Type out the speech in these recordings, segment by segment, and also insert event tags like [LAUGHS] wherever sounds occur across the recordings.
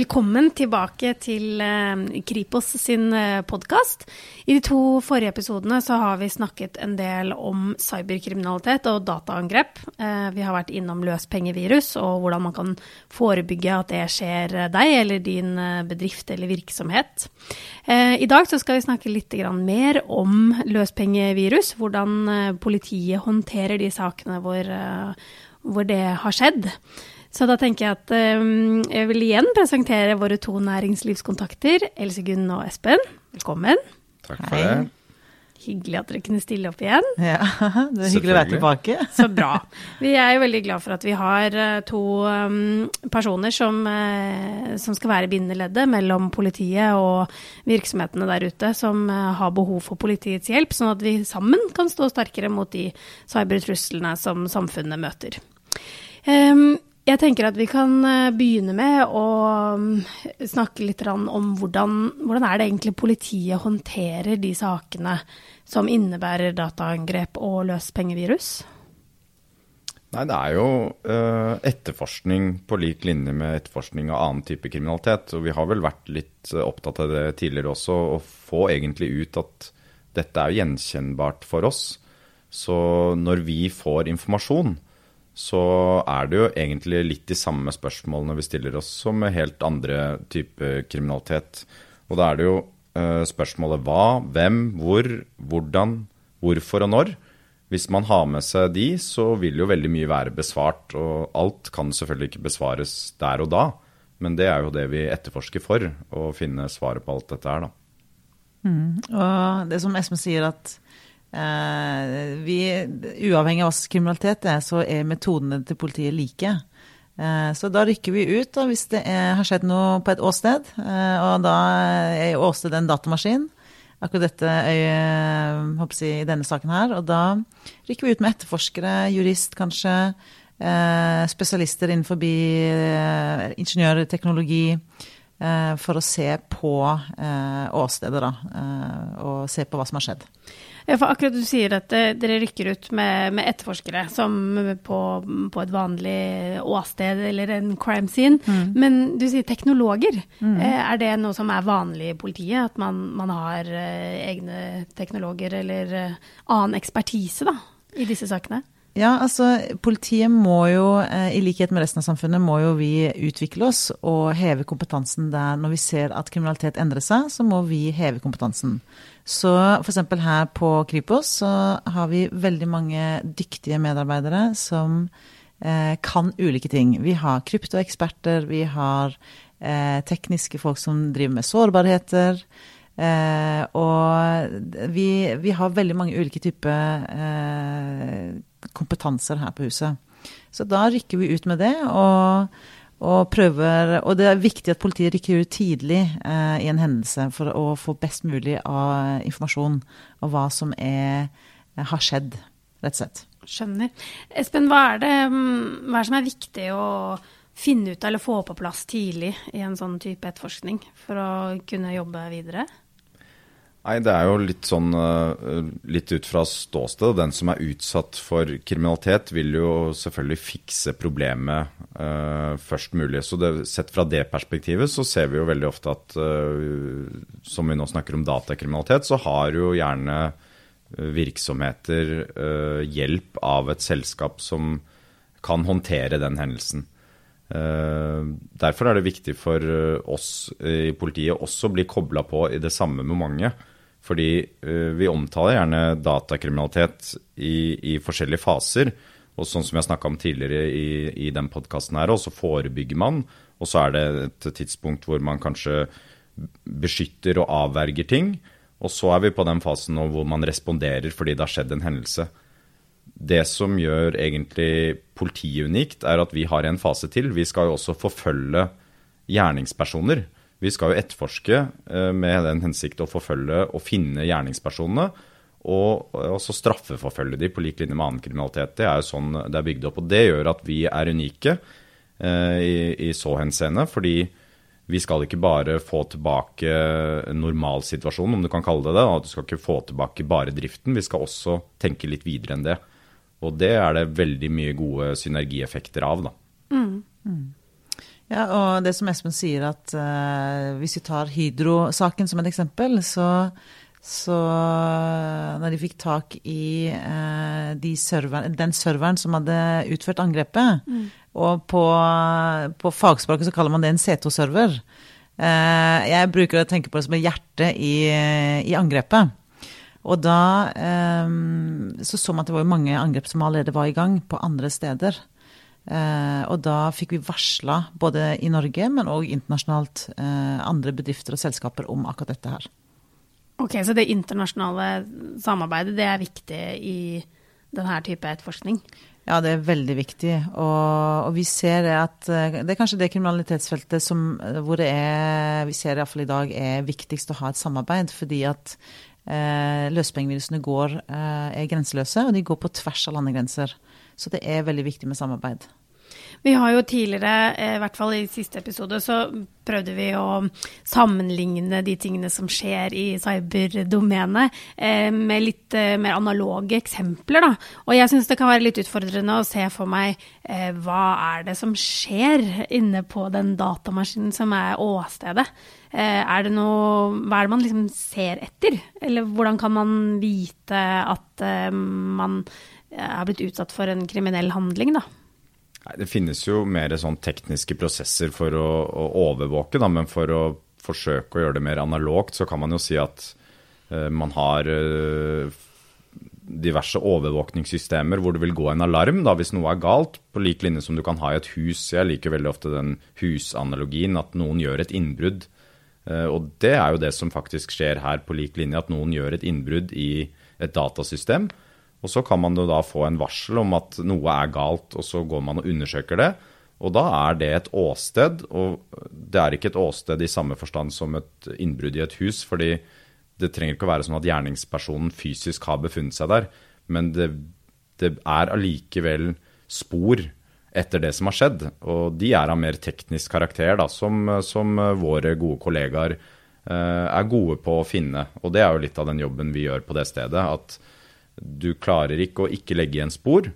Velkommen tilbake til eh, Kripos sin eh, podkast. I de to forrige episodene så har vi snakket en del om cyberkriminalitet og dataangrep. Eh, vi har vært innom løspengevirus og hvordan man kan forebygge at det skjer deg eller din bedrift eller virksomhet. I dag så skal vi snakke litt mer om løspengevirus. Hvordan politiet håndterer de sakene hvor, hvor det har skjedd. Så da tenker jeg at um, jeg vil igjen presentere våre to næringslivskontakter, Else Gunn og Espen. Velkommen. Takk for Hei. det. Hyggelig at dere kunne stille opp igjen. Ja, [LAUGHS] det er hyggelig å være tilbake. [LAUGHS] Så bra. Vi er jo veldig glad for at vi har uh, to um, personer som, uh, som, skal være bindeleddet mellom politiet og virksomhetene der ute som uh, har behov for politiets hjelp, sånn at vi sammen kan stå sterkere mot de cybertruslene som samfunnet møter. Um, jeg tenker at vi kan eh, begynne med å mm, snakke litt om hvordan, hvordan er det egentlig politiet håndterer de sakene som innebærer dataangrep og løspengevirus? Nei, det er jo uh, etterforskning på lik linje med etterforskning av annen type kriminalitet. Og vi har vel vært litt uh, opptatt av det tidligere også, å få egentlig ut at dette er gjenkjennbart for oss. Så når vi får informasjon, så er det jo egentlig litt de samme spørsmålene vi stiller oss som med helt andre typer kriminalitet. Og da er det jo uh, spørsmålet hva, hvem, hvor, hvordan, hvorfor og når. Hvis man har med seg de, så vil jo veldig mye være besvart. Og alt kan selvfølgelig ikke besvares der og da, men det er jo det vi etterforsker for, å finne svaret på alt dette her, da. Mm. Og det som Espen sier, at Eh, vi, uavhengig av hva kriminalitet er, så er metodene til politiet like. Eh, så da rykker vi ut da, hvis det er, har skjedd noe på et åsted. Eh, og da er jo åstedet en datamaskin. Akkurat dette er jeg, i denne saken her. Og da rykker vi ut med etterforskere, jurist kanskje, spesialister innenfor ingeniørteknologi. For å se på åstedet, da. Og se på hva som har skjedd. Ja, for akkurat du sier at eh, dere rykker ut med, med etterforskere som på, på, et vanlig åsted eller en crime scene. Mm. Men du sier teknologer. Mm. Eh, er det noe som er vanlig i politiet? At man, man har eh, egne teknologer eller annen ekspertise da, i disse sakene? Ja, altså politiet må jo, i likhet med resten av samfunnet, må jo vi utvikle oss og heve kompetansen der. Når vi ser at kriminalitet endrer seg, så må vi heve kompetansen. Så f.eks. her på Kripos så har vi veldig mange dyktige medarbeidere som eh, kan ulike ting. Vi har kryptoeksperter, vi har eh, tekniske folk som driver med sårbarheter. Eh, og vi, vi, har veldig mange ulike typer eh, kompetanser her på huset. Så da rykker vi ut med det. og og, prøver, og det er viktig at politiet rykker ut tidlig eh, i en hendelse for å få best mulig av informasjon om hva som er, har skjedd, rett og slett. Skjønner. Espen, hva er, det, mm, hva er det som er viktig å finne ut eller få på plass tidlig i en sånn type etterforskning for å kunne jobbe videre? Nei, det er jo litt sånn eh, litt ut fra ståsted. Den som er utsatt for kriminalitet, vil jo selvfølgelig fikse problemet uh, først mulig. Så det, sett fra det perspektivet så ser vi jo veldig ofte at uh, som vi nå snakker om datakriminalitet, så har jo gjerne virksomheter uh, hjelp av et selskap som kan håndtere den hendelsen. Derfor er det viktig for oss i politiet også å bli kobla på i det samme momentet. Fordi uh, vi omtaler gjerne datakriminalitet i, i, forskjellige faser. Og sånn som jeg snakka om tidligere i, i den podkasten her, så forebygger man. Og så er det et tidspunkt hvor man kanskje beskytter og avverger ting. Og så er vi på den fasen nå hvor man responderer fordi det har skjedd en hendelse. Det som gjør egentlig politiet unikt, er at vi har en fase til. Vi skal jo også forfølge gjerningspersoner. Vi skal jo etterforske eh, med den hensikt å forfølge og finne gjerningspersonene. Og også straffeforfølge de på lik linje med annen kriminalitet. Det er jo sånn det er bygd opp. Og det gjør at vi er unike eh, i, i så henseende. Fordi vi skal ikke bare få tilbake en normal situasjon, om du kan kalle det det. Du skal ikke få tilbake bare driften. Vi skal også tenke litt videre enn det. Og det er det veldig mye gode synergieffekter av, da. Mm. Ja, og det som Espen sier, at uh, hvis vi tar Hydro-saken som et eksempel, så, så når de fikk tak i uh, de server, den serveren som hadde utført angrepet, mm. og på, på, fagspråket så kaller man det en C2-server. Uh, jeg bruker å tenke på det som et hjerte i, i angrepet. Og da um, så så man at det var mange angrep som allerede var i gang på andre steder. Eh, og da fikk vi varsla både i Norge, men òg internasjonalt eh, andre bedrifter og selskaper om akkurat dette her. Ok, Så det internasjonale samarbeidet det er viktig i denne type etterforskning? Ja, det er veldig viktig. Og, og, vi ser at eh, det er kanskje det kriminalitetsfeltet som, hvor det er, vi ser iallfall i dag er viktigst å ha et samarbeid. Fordi at eh, løsepengevirusene går, eh, er grenseløse, og de går på tvers av landegrenser. Så det er veldig viktig med samarbeid. Vi har jo tidligere, eh, i hvert fall i siste episode, så prøvde vi å sammenligne de tingene som skjer i cyberdomenet, eh, med litt eh, mer analoge eksempler. Da. Og jeg syns det kan være litt utfordrende å se for meg hva er det som skjer inne på den datamaskinen som er åstedet. Er det noe, hva er det man liksom ser etter? Eller hvordan kan man vite at man er blitt utsatt for en kriminell handling, da? Det finnes jo mer sånn tekniske prosesser for å, å overvåke, da, men for å forsøke å gjøre det mer analogt, så kan man jo si at uh, man har uh, diverse overvåkningssystemer hvor det vil gå en alarm da, hvis noe er galt, på lik linje som du kan ha i et hus. Jeg liker veldig ofte den husanalogien, at noen gjør et innbrudd. Uh, og det er jo det som faktisk skjer her, på lik linje, at noen gjør et innbrudd i et datasystem. Og så kan man jo da få en varsel om at noe er galt, og så går man og undersøker det. Og da er det et åsted, og det er ikke et åsted i samme forstand som et innbrudd i et hus, fordi det trenger ikke å være sånn at gjerningspersonen fysisk har befunnet seg der, men det, det er allikevel spor etter det som har skjedd. Og de er av mer teknisk karakter, da, som, som våre gode kollegaer eh, er gode på å finne. Og det er jo litt av den jobben vi gjør på det stedet. at du klarer ikke å ikke legge igjen spor.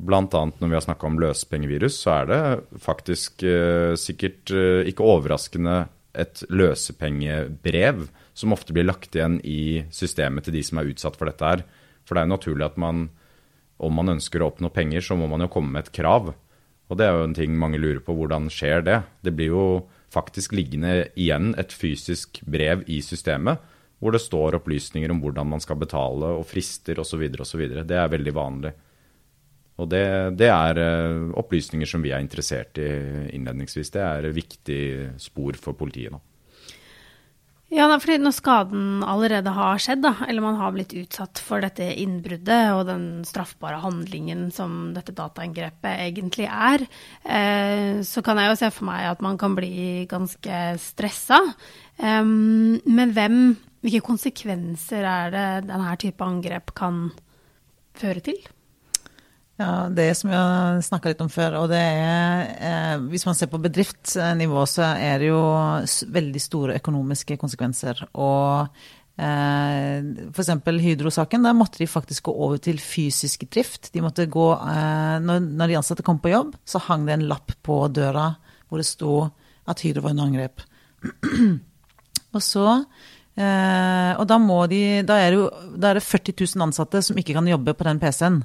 Bl.a. når vi har snakka om løsepengevirus, så er det faktisk eh, sikkert eh, ikke overraskende et løsepengebrev som ofte blir lagt igjen i systemet til de som er utsatt for dette her. For det er jo naturlig at man, om man ønsker å oppnå penger, så må man jo komme med et krav. Og det er jo en ting mange lurer på, hvordan skjer det? Det blir jo faktisk liggende igjen et fysisk brev i systemet hvor det står opplysninger om hvordan man skal betale, og frister osv. osv. Det er veldig vanlig. Og det, det, er eh, opplysninger som vi er interessert i innledningsvis. Det er viktig spor for politiet nå. Ja, fordi når skaden allerede har skjedd, da, eller man har blitt utsatt for dette innbruddet og den straffbare handlingen som dette datainngrepet egentlig er, eh, så kan jeg jo se for meg at man kan bli ganske stressa. Men hvem hvilke konsekvenser er det denne type angrep kan føre til? Ja, Det som vi har snakka litt om før, og det er eh, Hvis man ser på bedriftsnivå, så er det jo veldig store økonomiske konsekvenser. Og eh, f.eks. Hydro-saken, der måtte de faktisk gå over til fysisk drift. De måtte gå, eh, når, når, de ansatte kom på jobb, så hang det en lapp på døra hvor det sto at Hydro var under angrep. [CLEARS THROAT] og så Eh, og da, de, da, er jo, da, er det 40 000 ansatte som ikke kan jobbe på den PC-en.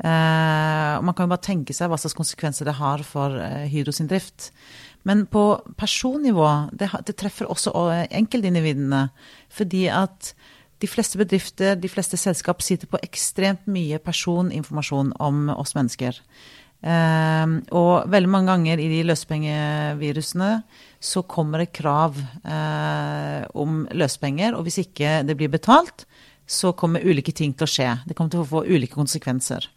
Eh, og man kan jo bare tenke seg hva slags konsekvenser det har for eh, Hydro sin drift. Men på personnivå, det, det treffer også enkeltindividene. Fordi at de fleste bedrifter, de fleste selskap sitter på ekstremt mye personinformasjon om oss mennesker. Eh, og veldig mange ganger i de løsepengevirusene så kommer det krav eh, om løsepenger, og hvis ikke det blir betalt, så kommer ulike ting til å skje. Det kommer til å få ulike konsekvenser.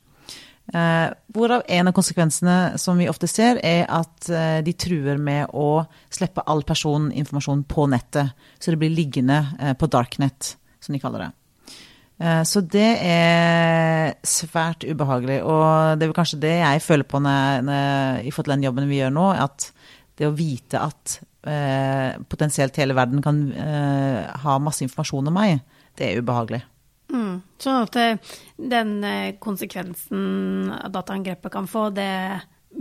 Uh, hvorav en av konsekvensene som vi ofte ser, er at uh, de truer med å slippe all personinformasjon på nettet. Så det blir liggende på darknet, som de kaller det. Eh, så det er svært ubehagelig. Og det er vel kanskje det jeg føler på når, når, i forhold til den jobben vi gjør nå, at det å vite at eh, potensielt hele verden kan eh, ha masse informasjon om meg, det er ubehagelig. Mm. Sånn at eh, den eh, konsekvensen dataangrepet kan få, det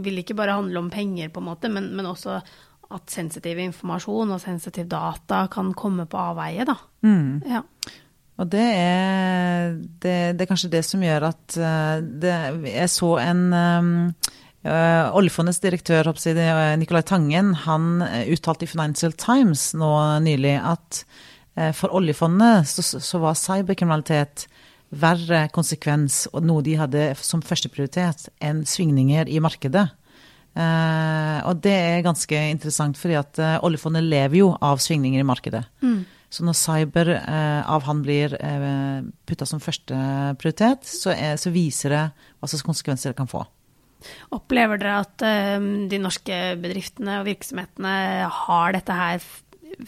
vil ikke bare handle om penger, på en måte, men, men også at sensitiv informasjon og sensitiv data kan komme på avveie, da. Mm. Ja. Og det er, det, det er kanskje det som gjør at uh, det, Jeg så en uh, Oljefondets direktør, Nicolai Tangen, han uttalte i Financial Times nå nylig at for oljefondet så, så var cyberkriminalitet verre konsekvens og noe de hadde som førsteprioritet enn svingninger i markedet. Uh, og det er ganske interessant, fordi at uh, oljefondet lever jo av svingninger i markedet. Mm. Så når cyber uh, av han blir uh, putta som førsteprioritet, så, så viser det hva slags konsekvenser det kan få. Opplever dere at de norske bedriftene og virksomhetene har dette her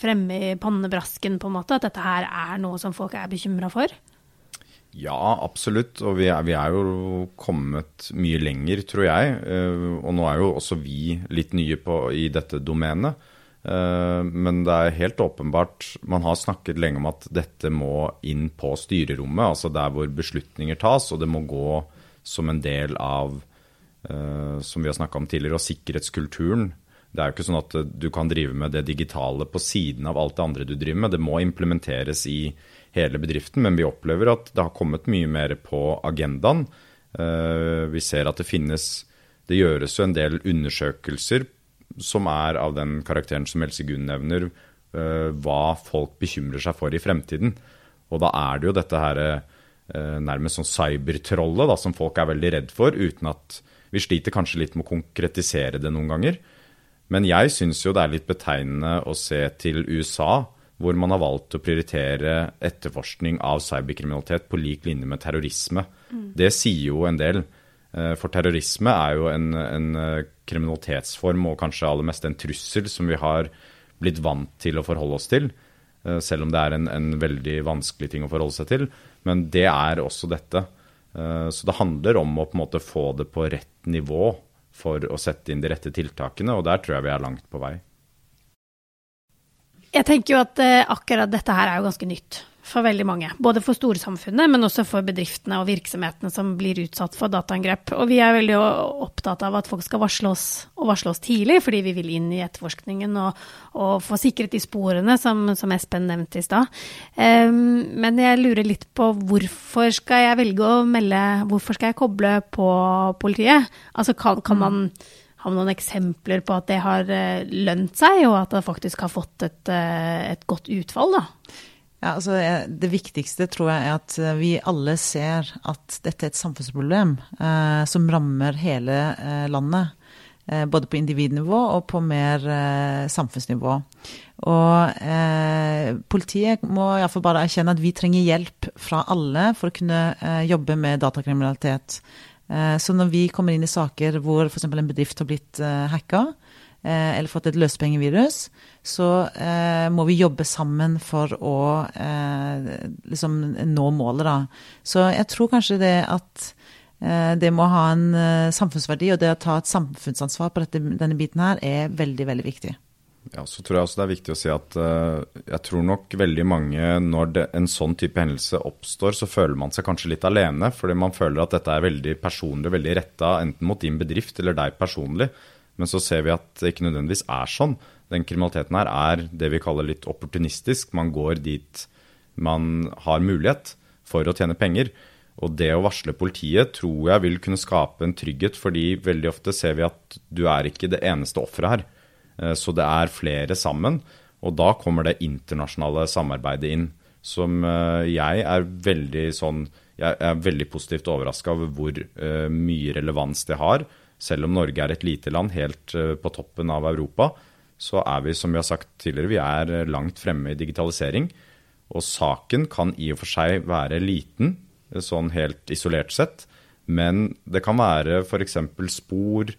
fremme i pannebrasken, på en måte? At dette her er noe som folk er bekymra for? Ja, absolutt. Og vi er, vi er, jo kommet mye lenger, tror jeg. Og nå er jo også vi litt nye på, i dette domenet. Men det er helt åpenbart Man har snakket lenge om at dette må inn på styrerommet, altså der hvor beslutninger tas, og det må gå som en del av, som vi har snakka om tidligere, og sikkerhetskulturen. Det er jo ikke sånn at du kan drive med det digitale på siden av alt det andre du driver med. Det må implementeres i hele bedriften, men vi opplever at det har kommet mye mer på agendaen. Vi ser at det finnes Det gjøres jo en del undersøkelser som er av den karakteren som Else Gunn nevner, hva folk bekymrer seg for i fremtiden. Og da er det jo dette her nærmest sånn cybertrollet som folk er veldig redd for, uten at vi sliter kanskje litt med å konkretisere det noen ganger. Men jeg syns jo det er litt betegnende å se til USA, hvor man har valgt å prioritere etterforskning av cyberkriminalitet på lik linje med terrorisme. Mm. Det sier jo en del. For terrorisme er jo en, en, kriminalitetsform og kanskje aller mest en trussel som vi har blitt vant til å forholde oss til. Selv om det er en, en veldig vanskelig ting å forholde seg til. Men det er også dette. Så det handler om å på en måte få det på rett nivå for å sette inn de rette tiltakene, og der tror jeg vi er langt på vei. Jeg tenker jo at uh, akkurat dette her er jo ganske nytt for veldig mange. Både for storsamfunnet, men også for bedriftene og virksomhetene som blir utsatt for dataangrep. Og vi er veldig opptatt av at folk skal varsle oss, og varsle oss tidlig, fordi vi vil inn i etterforskningen og, og få sikret de sporene, som, som Espen nevnte i stad. Um, men jeg lurer litt på hvorfor skal jeg velge å melde Hvorfor skal jeg koble på politiet? Altså kan, kan man man noen eksempler på at det har lønt seg, og at det faktisk har fått et, et godt utfall? da? Ja, altså Det viktigste tror jeg er at vi alle ser at dette er et samfunnsproblem eh, som rammer hele eh, landet. Eh, både på individnivå og på mer samfunnsnivå. Og politiet må iallfall bare erkjenne at vi trenger hjelp fra alle for å kunne jobbe med datakriminalitet. Så når vi kommer inn i saker hvor f.eks. en bedrift har blitt hacka, eller fått et løsepengevirus, så eh, må vi jobbe sammen for å eh, liksom nå målet, da. Så jeg tror kanskje det at eh, det må ha en samfunnsverdi, og det å ta et samfunnsansvar på dette, denne biten her, er veldig, veldig viktig. Ja, så tror jeg også det er viktig å si at uh, jeg tror nok veldig mange, når det, en sånn type hendelse oppstår, så føler man seg kanskje litt alene. Fordi man føler at dette er veldig personlig, veldig retta enten mot din bedrift eller deg personlig. Men så ser vi at det ikke nødvendigvis er sånn. Den kriminaliteten her er det vi kaller litt opportunistisk. Man går dit man har mulighet for å tjene penger. Og det å varsle politiet tror jeg vil kunne skape en trygghet, fordi veldig ofte ser vi at du er ikke det eneste offeret her. Så det er flere sammen. Og da kommer det internasjonale samarbeidet inn. Som jeg er veldig sånn Jeg er veldig positivt overraska over hvor mye relevans det har. Selv om Norge er et lite land helt på toppen av Europa, så er vi, som vi har sagt tidligere, vi er langt fremme i digitalisering. Og saken kan i og for seg være liten, sånn helt isolert sett. Men det kan være f.eks. spor,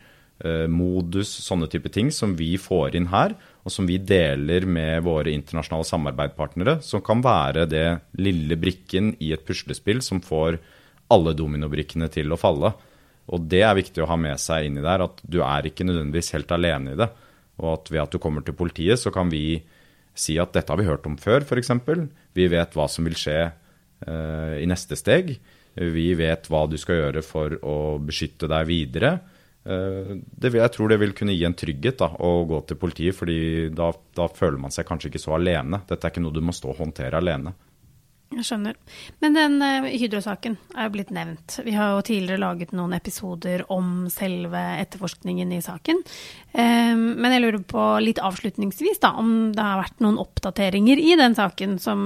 Eh, modus, sånne type ting som vi får inn her, og som vi deler med våre internasjonale samarbeidspartnere, som kan være det lille brikken i et puslespill som får alle dominobrikkene til å falle. Og det er viktig å ha med seg inni der, at du er ikke nødvendigvis helt alene i det. Og at ved at du kommer til politiet, så kan vi si at dette har vi hørt om før, f.eks. Vi vet hva som vil skje eh, i neste steg. Vi vet hva du skal gjøre for å beskytte deg videre. det, jeg tror det vil kunne gi en trygghet da, å gå til politiet, fordi da, da føler man seg kanskje ikke så alene. Dette er ikke noe du må stå og håndtere alene. Jeg skjønner. Men den uh, Hydro-saken er jo blitt nevnt. Vi har jo tidligere laget noen episoder om selve etterforskningen i saken. Um, men jeg lurer på litt avslutningsvis da, om det har vært noen oppdateringer i den saken som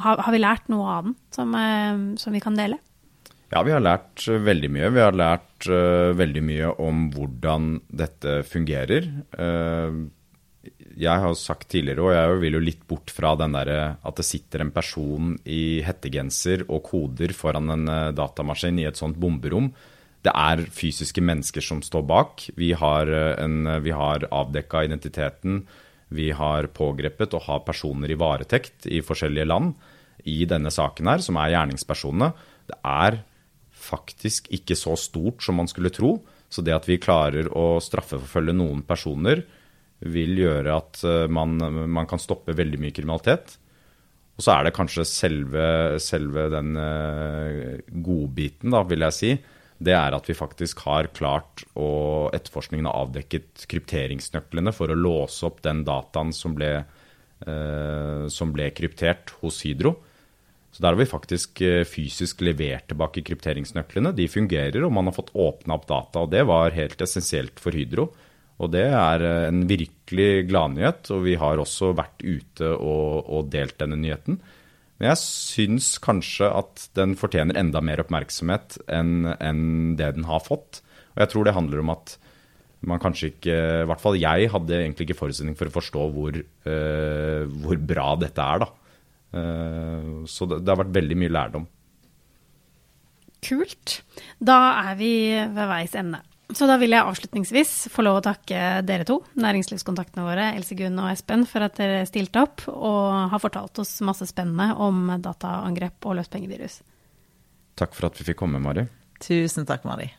Har, vi lært noe av den som, uh, som, vi kan dele? Ja, vi har lært veldig mye. Vi har lært veldig mye om hvordan dette fungerer. Uh, jeg har sagt tidligere, og jeg vil jo litt bort fra den derre at det sitter en person i hettegenser og koder foran en eh, datamaskin i et sånt bomberom. Det er fysiske mennesker som står bak. Vi har, eh, en, vi har avdekka identiteten. Vi har pågrepet og har personer i varetekt i forskjellige land i denne saken her, som er gjerningspersonene. Det er faktisk ikke så stort som man skulle tro. Så det at vi klarer å straffeforfølge noen personer, vil gjøre at eh, man, man, kan stoppe veldig mye kriminalitet. Og så er det kanskje selve, selve den uh, godbiten, da, vil jeg si. Det er at vi faktisk har klart å Etterforskningen har avdekket krypteringsnøklene for å låse opp den dataen som ble, eh, som ble kryptert hos Hydro. Så der har vi faktisk fysisk levert tilbake krypteringsnøklene. De fungerer, og man har fått åpna opp data. Og det var helt essensielt for Hydro. Og det er eh, en virkelig gladnyhet, og vi har også vært ute og, og delt denne nyheten. Men jeg syns kanskje at den fortjener enda mer oppmerksomhet enn, enn det den har fått. Og jeg tror det handler om at man kanskje ikke I hvert fall jeg hadde egentlig ikke forutsetning for å forstå hvor, uh, hvor bra dette er, da. Uh, så det, det har vært veldig mye lærdom. Kult. Da er vi ved veis ende. Så da vil jeg avslutningsvis få lov å takke dere to, næringslivskontaktene våre, Else Gunn og Espen, for at dere stilte opp og har fortalt oss masse spennende om dataangrep og løspengevirus. Takk for at vi fikk komme, Mari. Tusen takk, Mari.